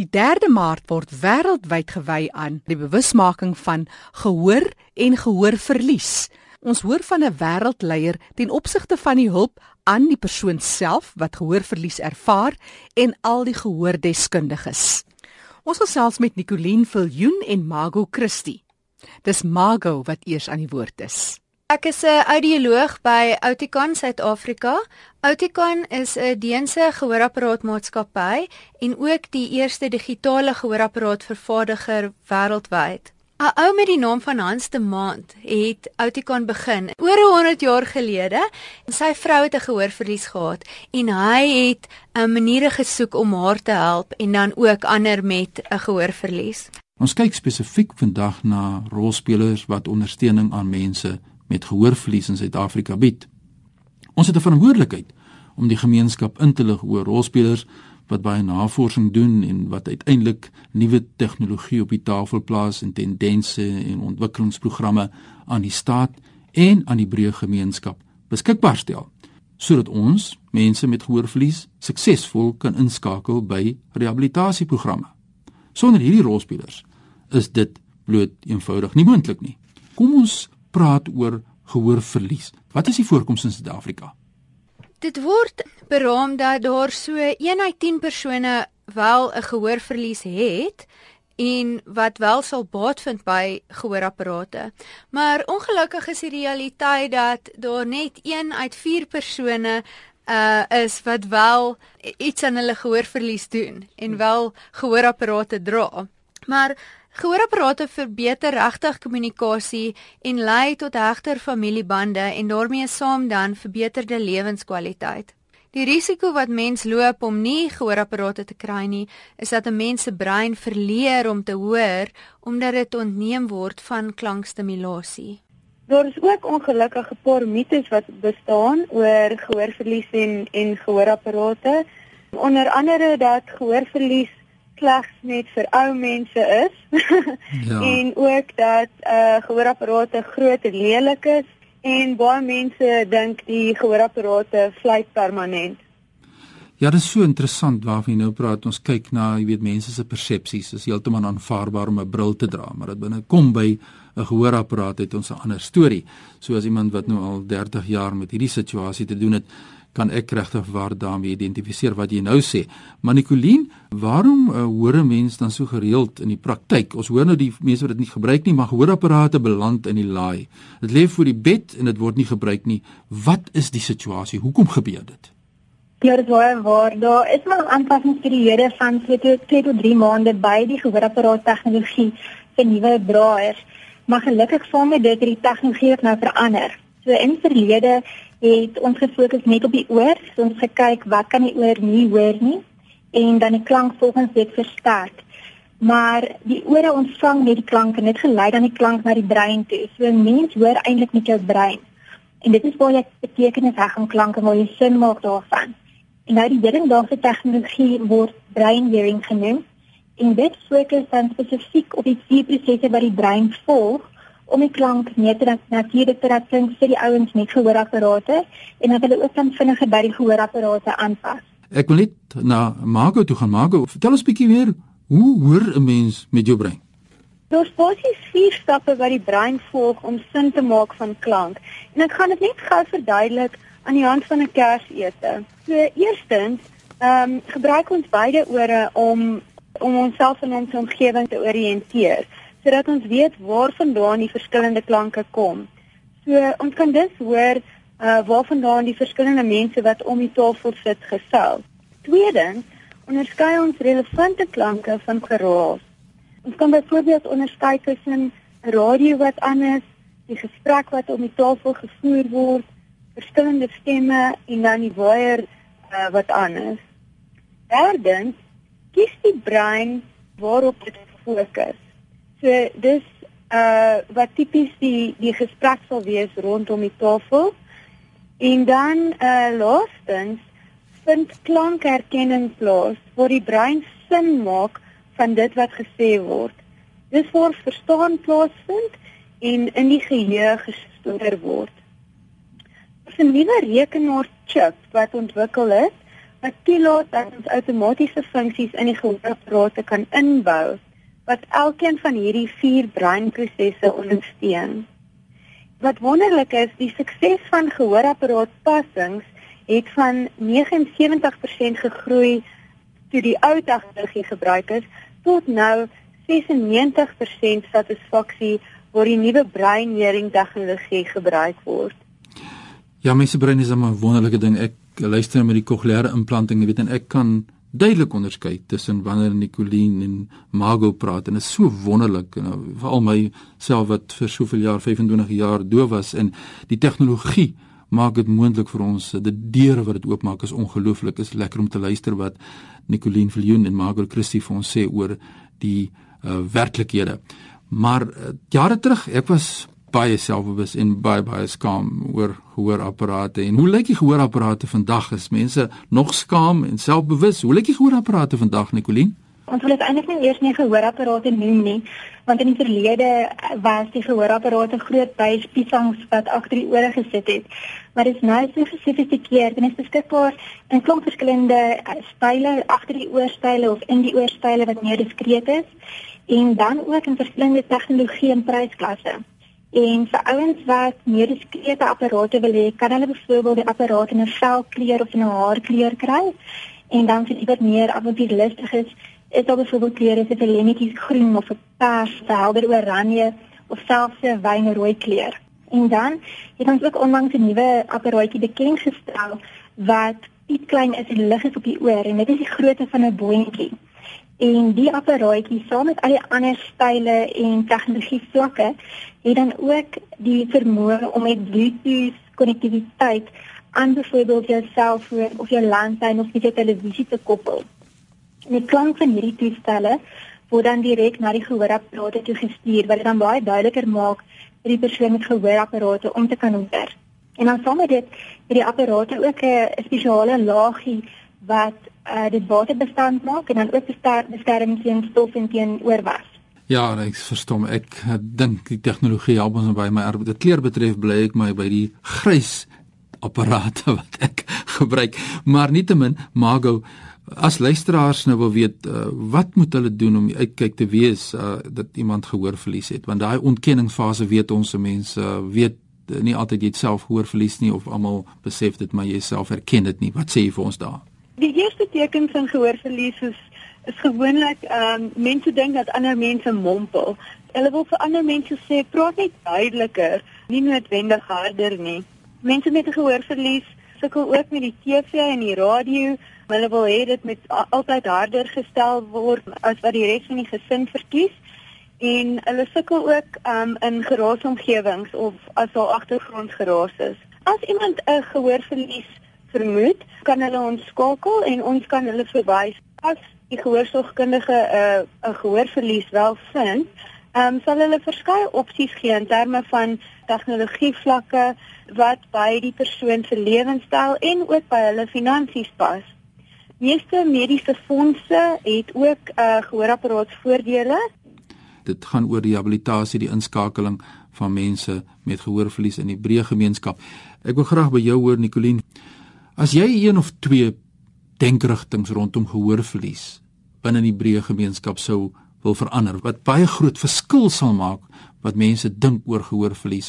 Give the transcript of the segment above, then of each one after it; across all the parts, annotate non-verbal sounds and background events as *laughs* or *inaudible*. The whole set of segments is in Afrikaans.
Die 3de Maart word wêreldwyd gewy aan die bewusmaking van gehoor en gehoorverlies. Ons hoor van 'n wêreldleier ten opsigte van die hulp aan die persoon self wat gehoorverlies ervaar en al die gehoordeskundiges. Ons gesels met Nicoline Viljoen en Margot Christie. Dis Margot wat eers aan die woord is. Ek is 'n audioloog by Oticon Suid-Afrika. Oticon is 'n Deense gehoorapparaatmaatskappy en ook die eerste digitale gehoorapparaat vervaardiger wêreldwyd. 'n Ou met die naam van Hans de Maand het Oticon begin oor 100 jaar gelede. Sy vrou het 'n gehoorverlies gehad en hy het 'n maniere gesoek om haar te help en dan ook ander met 'n gehoorverlies. Ons kyk spesifiek vandag na rolspelers wat ondersteuning aan mense met gehoorverlies in Suid-Afrika bied. Ons het 'n verantwoordelikheid om die gemeenskap in te lig oor rolspelers wat baie navorsing doen en wat uiteindelik nuwe tegnologie op die tafel plaas en tendense en ontwikkelingsprogramme aan die staat en aan die breë gemeenskap beskikbaar stel sodat ons mense met gehoorverlies suksesvol kan inskakel by rehabilitasieprogramme. Sonder hierdie rolspelers is dit bloot eenvoudig nie moontlik nie. Kom ons praat oor gehoorverlies. Wat is die voorkoms in Suid-Afrika? Dit word beraam dat daar so 1 uit 10 persone wel 'n gehoorverlies het en wat wel sal baat vind by gehoorapparate. Maar ongelukkig is die realiteit dat daar net 1 uit 4 persone uh is wat wel iets aan hulle gehoorverlies doen en wel gehoorapparate dra. Maar Gehoorapparate verbeter regtig kommunikasie en lei tot hegter familiebande en daarmee saam dan verbeterde lewenskwaliteit. Die risiko wat mens loop om nie gehoorapparate te kry nie, is dat 'n mens se brein verleer om te hoor omdat dit ontneem word van klankstimulasie. Daar is ook ongelukkige paar mites wat bestaan oor gehoorverlies en en gehoorapparate. Onder andere dat gehoorverlies slegs net vir ou mense is. *laughs* ja. En ook dat eh uh, gehoorapparate groot en lelik is en baie mense dink die gehoorapparate vlieg permanent. Ja, dit is so interessant waarvan jy nou praat. Ons kyk na, jy weet, mense se persepsies. Dit is heeltemal aanvaarbaar om 'n bril te dra, maar dit binne kom by 'n gehoorapparaat het ons 'n ander storie. So as iemand wat nou al 30 jaar met hierdie situasie te doen het, kan ek regtig waar daarmee identifiseer wat jy nou sê. Maar Nicoline, waarom uh, hoor 'n mens dan so gereeld in die praktyk? Ons hoor nou die mense wat dit nie gebruik nie, maar gehoorapparate beland in die laai. Dit lê voor die bed en dit word nie gebruik nie. Wat is die situasie? Hoekom gebeur dit? Ja, dit was waar. Daar is maar aanpassingsperiode van 2 tot 3 maande by die gehoorapparaat tegnologie vir nuwe draers. Maar gelukkig saam met dit het die tegnologie nou verander. So in verlede het ons gefokus net op die oor, so ons gekyk wat kan die oor nie hoor nie en dan die klank volgens dit versterk. Maar die ore ontvang net die klank en dit gelei dan die klank na die brein toe. So 'n mens hoor eintlik met jou brein. En dit is waar jy betekenis reg aan klanke waar jy sin maak daarvan. En nou die hedendaagse tegnologie word brain hearing genoem en dit fokus dan spesifiek op die vier prosesse wat die brein volg om die klank meer te natuurlik te laat klink vir die ouens met gehoorapparate en dat hulle ook dan vinniger by die gehoorapparate aanpas. Ek wil net na Margo toe gaan. Margo, vertel ons bietjie meer, hoe hoor 'n mens met jou brein? Daar is basies vier stappe wat die brein volg om sin te maak van klank. En ek gaan dit net gou verduidelik aan die hand van 'n kersete. So eerstens, ehm um, gebruik ons beide ore om om onsself in ons omgewing te oriënteer sodat ons weet waarvandaan die verskillende klanke kom. So ons kan dus hoor uh waarvandaan die verskillende mense wat om die tafel sit gesels. Tweedens, onderskei ons relevante klanke van geraas. Ons kan byvoorbeeld onderskei tussen radio wat aan is, die gesprek wat om die tafel gevoer word, verskillende stemme en dan die waier uh, wat aan is. Derdens, kies die brein waarop dit fokus. So dis uh wat tipies die die gesprek sal wees rondom die tafel. En dan uh laastens vind klankherkenning plaas waar die brein sin maak van dit wat gesê word. Dis waar verstaan plaasvind en in die geheue gestoor word. 'n nuwe rekenaarchip wat ontwikkel is wat toelaat dat ons outomatiese funksies in die gehoorapparate kan inbou wat elkeen van hierdie vier breinprosesse ondersteun. Wat wonderlik is, die sukses van gehoorapparaatpassings het van 79% gegroei toe die ou tegnologie gebruik is tot nou 96% satisfaksie waar die nuwe breinhearing tegnologie gebruik word. Ja, mense brein is 'n wonderlike ding. Ek luister met die kokleaire implanting, jy weet en ek kan duidelik onderskei tussen wanneer Nicoline en Margot praat. En dit is so wonderlik en nou, veral my self wat vir soveel jaar 25 jaar doof was en die tegnologie maak dit moontlik vir ons. Die deure wat dit oopmaak is ongelooflik. Is lekker om te luister wat Nicoline Viljoen en Margot Christie vir ons sê oor die uh, werklikhede. Maar uh, jare terug ek was baie selfbewus en baie baie skaam oor gehoorapparate. En hoe lyk die gehoorapparate vandag? Is mense nog skaam en selfbewus? Hoe lyk die gehoorapparate vandag, Nicoline? Ons wil dit eintlik nie eers nie gehoorapparate noem nie, want in die verlede was die gehoorapparate groot byspiesangs wat agter die ore gesit het. Maar dit is nou so gesofistikeerd en is beskikbaar in klomp verskillende style agter die oorstyle of in die oorstyle wat meer diskreet is en dan ook in verskillende tegnologie en prysklasse. En vir ouens wat meer diskrete apparate wil hê, kan hulle byvoorbeeld die apparaat in 'n velkleur of 'n haarkleur kry. En dan vir iemand meer avontuurlustig is, is daar byvoorbeeld kleure soos 'n lemmetjies groen of 'n pers, helder oranje of selfs 'n wynrooi kleur. En dan het ons ook onlangs 'n nuwe apparaatjie bekend gestel wat piep klein is en lig is op die oor en dit is die grootte van 'n boontjie. En die apparaatjie saam met al die ander style en tegnologie vlakke het dan ook die vermoë om met Bluetooth konnektiwiteit aan byvoorbeeld jou selfoon of jou landlyn of jou televisie te koppel. En die klank van hierdie toestelle word dan direk na die gehoorapparate toe gestuur wat dit dan baie duideliker maak vir die persoon met gehoorapparate om te kan hoor. En dan saam met dit het die apparate ook 'n spesiale laagie wat uh, dit waterbestand maak en dan ook beskerm teen stof en teen oorwas. Ja, ek verstom. Ek dink die tegnologie help ons by my arbeid. Dit kleur betref bly ek my by die grys apparate *laughs* wat ek gebruik. Maar nietemin, Mago, as luisteraars nou wil weet, uh, wat moet hulle doen om uitkyk te wees uh, dat iemand gehoor verlies het? Want daai ontkenningsfase weet ons se mense uh, weet nie altyd jy self gehoor verlies nie of almal besef dit maar jy self erken dit nie. Wat sê jy vir ons daar? Die eerste teken van gehoorverlies is is gewoonlik ehm um, mense dink dat ander mense mompel. Hulle wil vir ander mense sê praat net duideliker, nie noodwendig harder nie. Mense met gehoorverlies sukkel ook met die TV en die radio. Hulle wil hê dit moet altyd harder gestel word as wat die res van die gesin verkies. En hulle sukkel ook um, in geraasomgewings of as daar agtergrondgeraas is. As iemand 'n gehoorverlies vermoed, kan hulle ons skakel en ons kan hulle verwys as die gehoorsorgkundige 'n uh, 'n gehoorverlies wel vind. Ehm um, sal hulle verskeie opsies gee in terme van tegnologie vlakke wat by die persoon se lewenstyl en ook by hulle finansies pas. Meeste mediese fondse het ook 'n uh, gehoorapparaatvoordele. Dit gaan oor rehabilitasie, die inskakeling van mense met gehoorverlies in die breë gemeenskap. Ek wil graag by jou hoor Nicoline. As jy een of twee denkrigtinge rondom gehoorverlies binne die breë gemeenskap sou wil verander wat baie groot verskil sal maak wat mense dink oor gehoorverlies.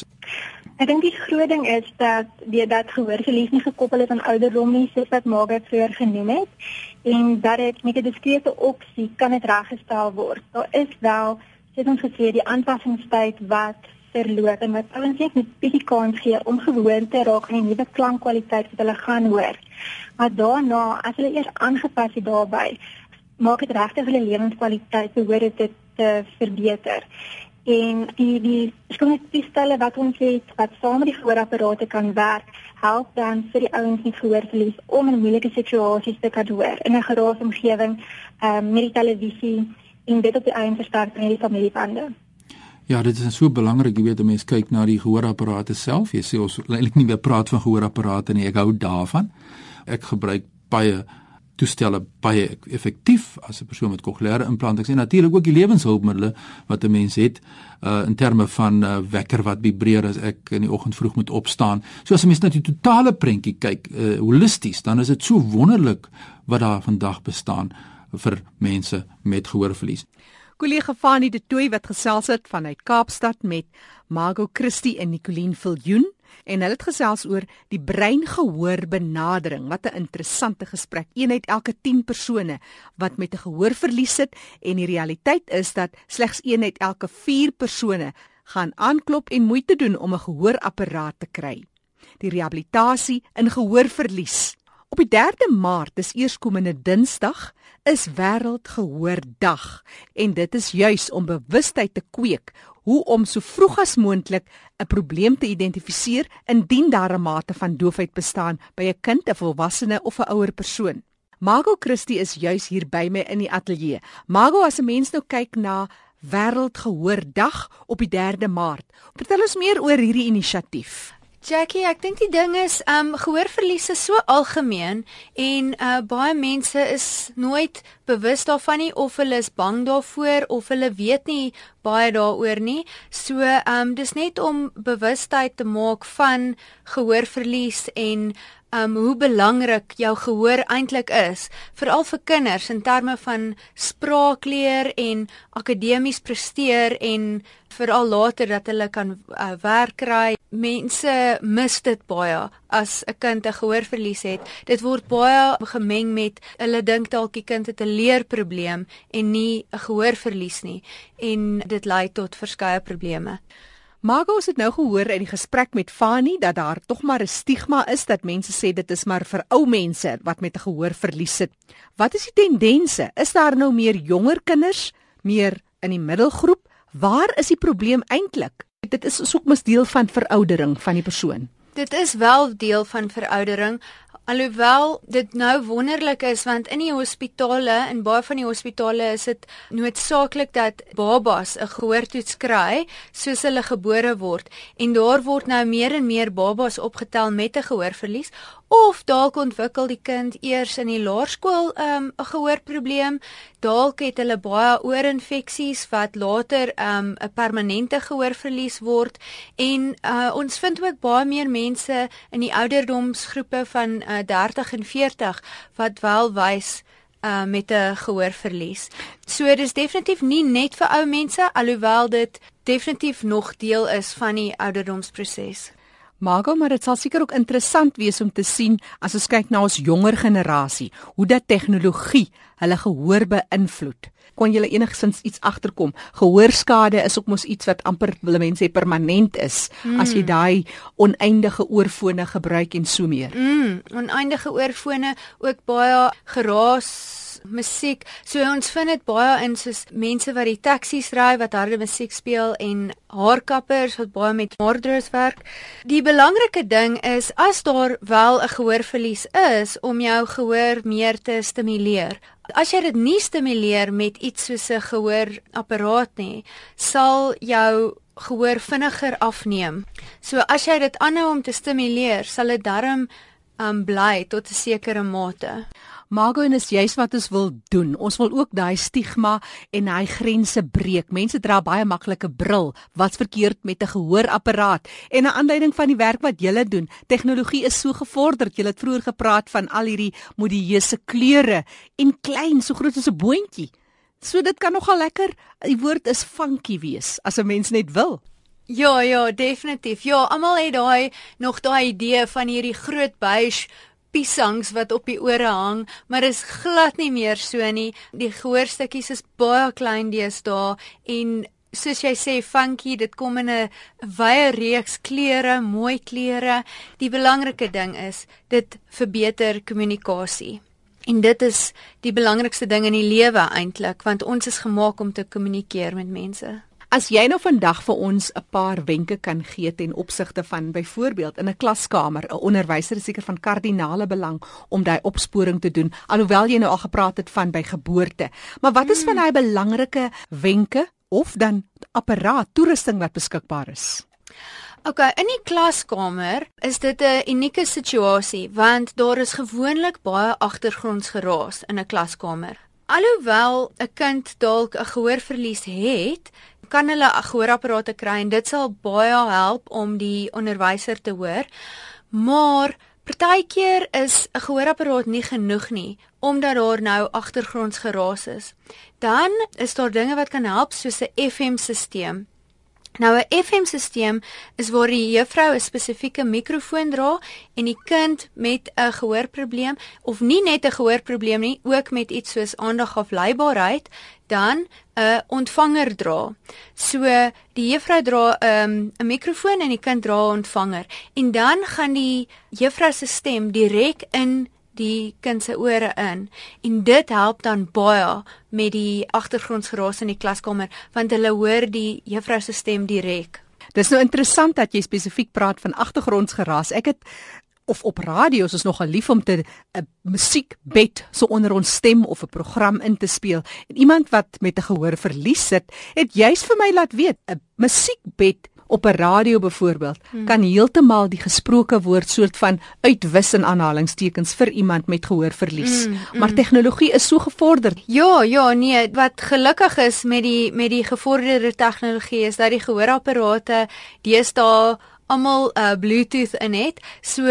Ek dink die groot ding is dat die dat gehoorverlies nie gekoppel is aan ouderdom nie soos wat Margaret vroeër genoem het en dat dit met 'n diskrete opsie kan dit reggestel word. Daar is wel, soos ons gesê, die aanpassingstyd wat verloor en wat ouens net met bietjie kans gee om gewoon te raak aan die nuwe klankkwaliteit wat hulle gaan hoor. Maar daarna, as hulle eers aangepas het daarbey, maak dit regtig hulle lewenskwaliteit behoort dit te verbeter. En die die skoonste stelle wat ons het wat saam met die gehoorapparate kan werk, help dan vir die ouens met gehoorverlies om in moeilike situasies te kan hoor in 'n geraasomgewing, ehm um, met die televisie en dit op die eie versterk met die familiebande. Ja, dit is so belangrik, jy weet, om mens kyk na die gehoorapparate self. Jy sê ons eintlik nie meer praat van gehoorapparate nie. Ek hou daarvan. Ek gebruik baie toestelle baie effektief as 'n persoon met kokleaire implantings en natuurlik ook die lewenshulpmiddels wat 'n mens het uh in terme van uh, wekker wat vibreer as ek in die oggend vroeg moet opstaan. So as 'n mens net die totale prentjie kyk, uh holisties, dan is dit so wonderlik wat daar vandag bestaan vir mense met gehoorverlies. Kollega Fanie de Tooi wat gesels het vanuit Kaapstad met Margot Christie en Nicoline Viljoen en hulle het gesels oor die brein-gehoor benadering. Wat 'n interessante gesprek. Een uit elke 10 persone wat met 'n gehoorverlies sit en die realiteit is dat slegs een uit elke 4 persone gaan aanklop en moeite doen om 'n gehoorapparaat te kry. Die rehabilitasie in gehoorverlies. Op die 3de Maart, dis eerskomende Dinsdag, is wêreldgehoordag en dit is juis om bewustheid te kweek hoe om so vroeg as moontlik 'n probleem te identifiseer indien daar 'n mate van doofheid bestaan by 'n kind, 'n volwassene of 'n ouer persoon. Margot Christie is juis hier by my in die ateljee. Margot, as 'n mens nou kyk na Wêreldgehoordag op die 3de Maart, vertel ons meer oor hierdie inisiatief. Jackie, ek dink die ding is, ehm um, gehoorverlies is so algemeen en uh baie mense is nooit bewus daarvan nie of hulle is bang daarvoor of hulle weet nie baie daaroor nie. So ehm um, dis net om bewustheid te maak van gehoorverlies en um hoe belangrik jou gehoor eintlik is veral vir kinders in terme van spraakleer en akademies presteer en veral later dat hulle kan uh, werk kry. Mense mis dit baie as 'n kind 'n gehoorverlies het. Dit word baie gemeng met hulle dink dalk die kind het 'n leerprobleem en nie 'n gehoorverlies nie en dit lei tot verskeie probleme. Margo het nou gehoor in die gesprek met Fani dat daar tog maar 'n stigma is dat mense sê dit is maar vir ou mense wat met 'n gehoor verlies sit. Wat is die tendense? Is daar nou meer jonger kinders, meer in die middelgroep? Waar is die probleem eintlik? Dit is ook mos deel van veroudering van die persoon. Dit is wel deel van veroudering. Alhoewel dit nou wonderlik is want in die hospitale en baie van die hospitale is dit noodsaaklik dat babas 'n gehoortoets kry soos hulle gebore word en daar word nou meer en meer babas opgetel met 'n gehoorverlies of dalk ontwikkel die kind eers in die laerskool ehm, 'n um, gehoorprobleem dalk het hulle baie oorinfeksies wat later ehm, 'n um, permanente gehoorverlies word en uh, ons vind ook baie meer mense in die ouderdomsgroepe van uh, 30 en 40 wat wel wys uh met 'n gehoorverlies. So dis definitief nie net vir ou mense alhoewel dit definitief nog deel is van die ouderdomsproses. Margo, maar dit sal seker ook interessant wees om te sien as ons kyk na ons jonger generasie, hoe dat tegnologie hulle gehoor beïnvloed. Kon jy enigsins iets agterkom? Gehoorskade is ook mos iets wat amper wil mense sê permanent is mm. as jy daai oneindige oorfone gebruik en so meer. Mm, oneindige oorfone ook baie geraas musiek. So ons vind dit baie in soos mense wat die taksies ry wat harde musiek speel en haarkappers wat baie met haardroos werk. Die belangrike ding is as daar wel 'n gehoorverlies is om jou gehoor meer te stimuleer. As jy dit nie stimuleer met iets soos 'n gehoorapparaat nie, sal jou gehoor vinniger afneem. So as jy dit aanhou om te stimuleer, sal dit darm um bly tot 'n sekere mate. Margo en is juist wat ons wil doen. Ons wil ook daai stigma en daai grense breek. Mense dra baie maklike bril. Wat's verkeerd met 'n gehoorapparaat? En 'n aanduiding van die werk wat julle doen. Tegnologie is so gevorderd. Julle het vroeër gepraat van al hierdie modieuse kleure en klein, so groot soos 'n boontjie. So dit kan nogal lekker. Die woord is funky wees as 'n mens net wil. Ja, ja, definitief. Ja, almal het daai nog daai idee van hierdie groot beige piesangs wat op die ore hang, maar is glad nie meer so nie. Die gehoorstukkies is baie klein deesdae en soos jy sê funky, dit kom in 'n wye reeks kleure, mooi kleure. Die belangrike ding is dit verbeter kommunikasie. En dit is die belangrikste ding in die lewe eintlik, want ons is gemaak om te kommunikeer met mense. As jy nou vandag vir ons 'n paar wenke kan gee ten opsigte van byvoorbeeld in 'n klaskamer, 'n onderwyser is seker van kardinale belang om daai opsporing te doen, alhoewel jy nou al gepraat het van by geboorte. Maar wat is hmm. van daai belangrike wenke of dan apparaat toerusting wat beskikbaar is? Okay, in die klaskamer is dit 'n unieke situasie want daar is gewoonlik baie agtergrondsgeraas in 'n klaskamer. Alhoewel 'n kind dalk 'n gehoorverlies het, kan hulle gehoorapparate kry en dit sal baie help om die onderwyser te hoor. Maar partykeer is 'n gehoorapparaat nie genoeg nie omdat daar nou agtergrondsgeraas is. Dan is daar dinge wat kan help soos 'n FM-stelsel. Nou 'n FM-stelsel is waar die juffrou 'n spesifieke mikrofoon dra en die kind met 'n gehoorprobleem of nie net 'n gehoorprobleem nie, ook met iets soos aandagafleibaarheid, dan 'n ontvanger dra. So die juffrou dra 'n um, 'n mikrofoon en die kind dra 'n ontvanger en dan gaan die juffrou se stem direk in die kind se ore in en dit help dan baie met die agtergrondsgeraas in die klaskamer want hulle hoor die juffrou se stem direk. Dis nou interessant dat jy spesifiek praat van agtergrondsgeraas. Ek het of op radio is nogal lief om te 'n musiekbed so onder ons stem of 'n program in te speel. En iemand wat met 'n gehoor verlies sit, het juis vir my laat weet, 'n musiekbed op 'n radio byvoorbeeld hmm. kan heeltemal die gesproke woord soort van uitwis in aanhalingstekens vir iemand met gehoorverlies. Hmm. Hmm. Maar tegnologie is so gevorderd. Ja, ja, nee, wat gelukkig is met die met die gevorderde tegnologie is dat die gehoorapparate deesdae almal 'n uh, Bluetooth in het. So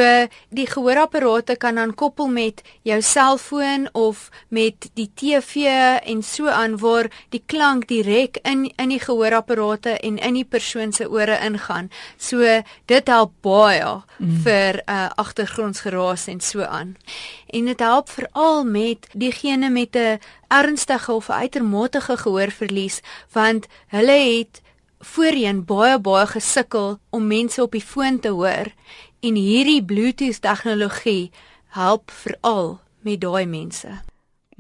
die gehoorapparate kan dan koppel met jou selfoon of met die TV en so aan waar die klank direk in in die gehoorapparate en in die persoon se ore ingaan. So dit help baie mm. vir uh, agtergrondsgeraas en so aan. En dit help veral met diegene met 'n ernstige of uitermate gehoorverlies want hulle het voorheen baie baie gesukkel om mense op die foon te hoor en hierdie Bluetooth tegnologie help veral met daai mense.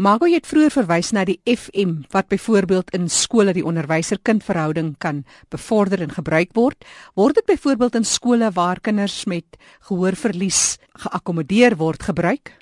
Mago het vroeër verwys na die FM wat byvoorbeeld in skole die onderwyser-kind-verhouding kan bevorder en gebruik word. Word dit byvoorbeeld in skole waar kinders met gehoorverlies geakkommodeer word gebruik?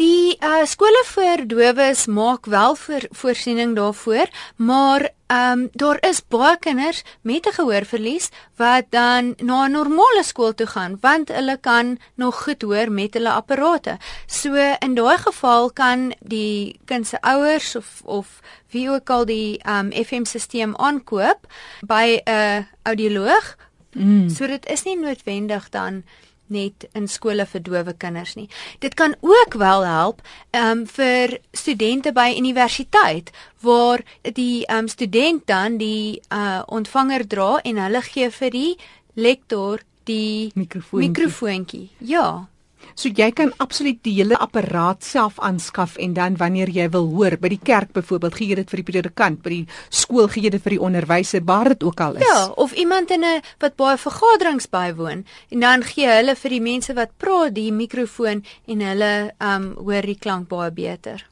Die uh, skole vir dowes maak wel vir voorsiening daarvoor, maar ehm um, daar is baie kinders met 'n gehoorverlies wat dan na 'n normale skool toe gaan want hulle kan nog goed hoor met hulle apparate. So in daai geval kan die kind se ouers of of wie ook al die ehm um, FM-stelsel aankoop by 'n audioloog. Mm. So dit is nie noodwendig dan net in skole vir dowe kinders nie. Dit kan ook wel help um vir studente by universiteit waar die um student dan die uh ontvanger dra en hulle gee vir die lektor die mikrofoontjie. Ja. So jy kan absoluut die hele apparaat self aanskaf en dan wanneer jy wil hoor by die kerk byvoorbeeld gee jy dit vir die predikant, by die skool gee jy dit vir die onderwyser, waar dit ook al is. Ja, of iemand in 'n wat baie vergaderings bywoon en dan gee hulle vir die mense wat praat die mikrofoon en hulle um hoor die klank baie beter.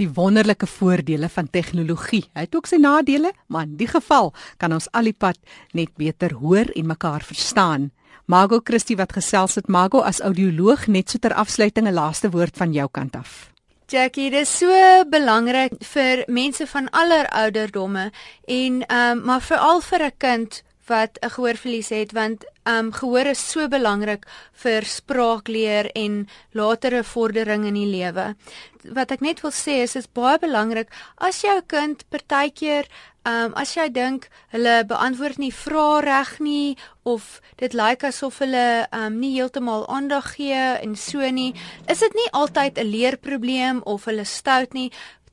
Die wonderlike voordele van tegnologie. Hy het ook sy nadele, maar in die geval kan ons al die pad net beter hoor en mekaar verstaan. Margo Christie wat gesels het Margo as audioloog net so ter afsluiting 'n laaste woord van jou kant af. Jackie, dit is so belangrik vir mense van aller ouderdomme en ehm um, maar veral vir 'n kind wat 'n gehoorverlies het want um, gehoor is so belangrik vir spraakleer en latere vordering in die lewe. Wat ek net wil sê is dit baie belangrik as jou kind partykeer um, as jy dink hulle beantwoord nie vrae reg nie of dit lyk asof hulle um, nie heeltemal aandag gee en so nie, is dit nie altyd 'n leerprobleem of hulle stout nie.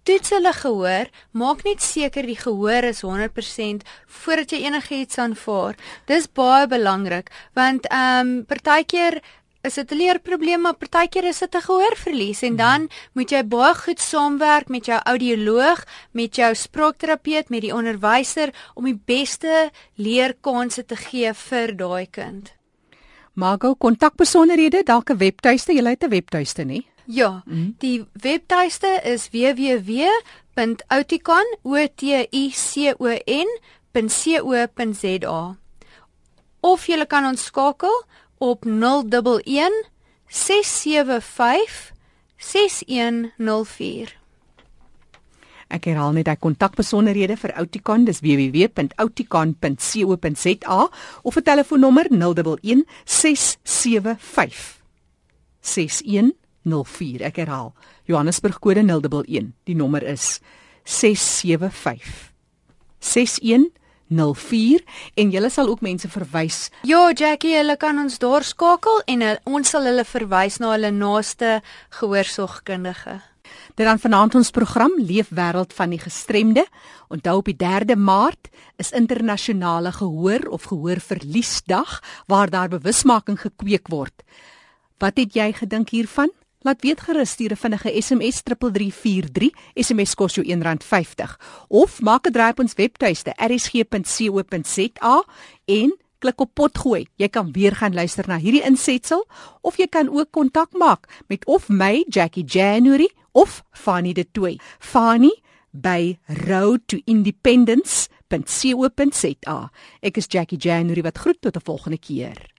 Toets hulle gehoor, maak net seker die gehoor is 100% voordat jy enigiets aanvaar. Dis baie belangrik want ehm um, partykeer is dit 'n leerprobleem maar partykeer is dit 'n gehoorverlies en dan moet jy baie goed saamwerk met jou audioloog, met jou spraakterapeut, met die onderwyser om die beste leerkanse te gee vir daai kind. Mago kontakbesonderhede, dalk 'n webtuiste, jy het 'n webtuiste nie? Ja, mm. die webtuiste is www.auticon.co.za. Of jy kan ons skakel op 011 675 6104. Ek herhaal net daai kontakbesonderhede vir Outicon, dis www.outicon.co.za of 'n telefoonnommer 011 675 6104. Ek herhaal. Johannesburg kode 011. Die nommer is 675 6104 en jy sal ook mense verwys. Ja, Jackie, hulle kan ons daar skakel en hulle, ons sal hulle verwys na hulle naaste gehoorsorgkundige. Dit dan vanaand ons program Leefwêreld van die gestremde. Onthou op die 3de Maart is internasionale gehoor of gehoorverliesdag waar daar bewusmaking gekweek word. Wat het jy gedink hiervan? Laat weet gerus stuur 'n vinnige SMS 3343. SMS kos jou R1.50 of maak 'n draai op ons webtuiste rsg.co.za en klik op potgooi. Jy kan weer gaan luister na hierdie insetsel of jy kan ook kontak maak met of my Jackie January of Fanny de Tooi. Fanny by roadtoindependence.co.za. Ek is Jackie January wat groet tot 'n volgende keer.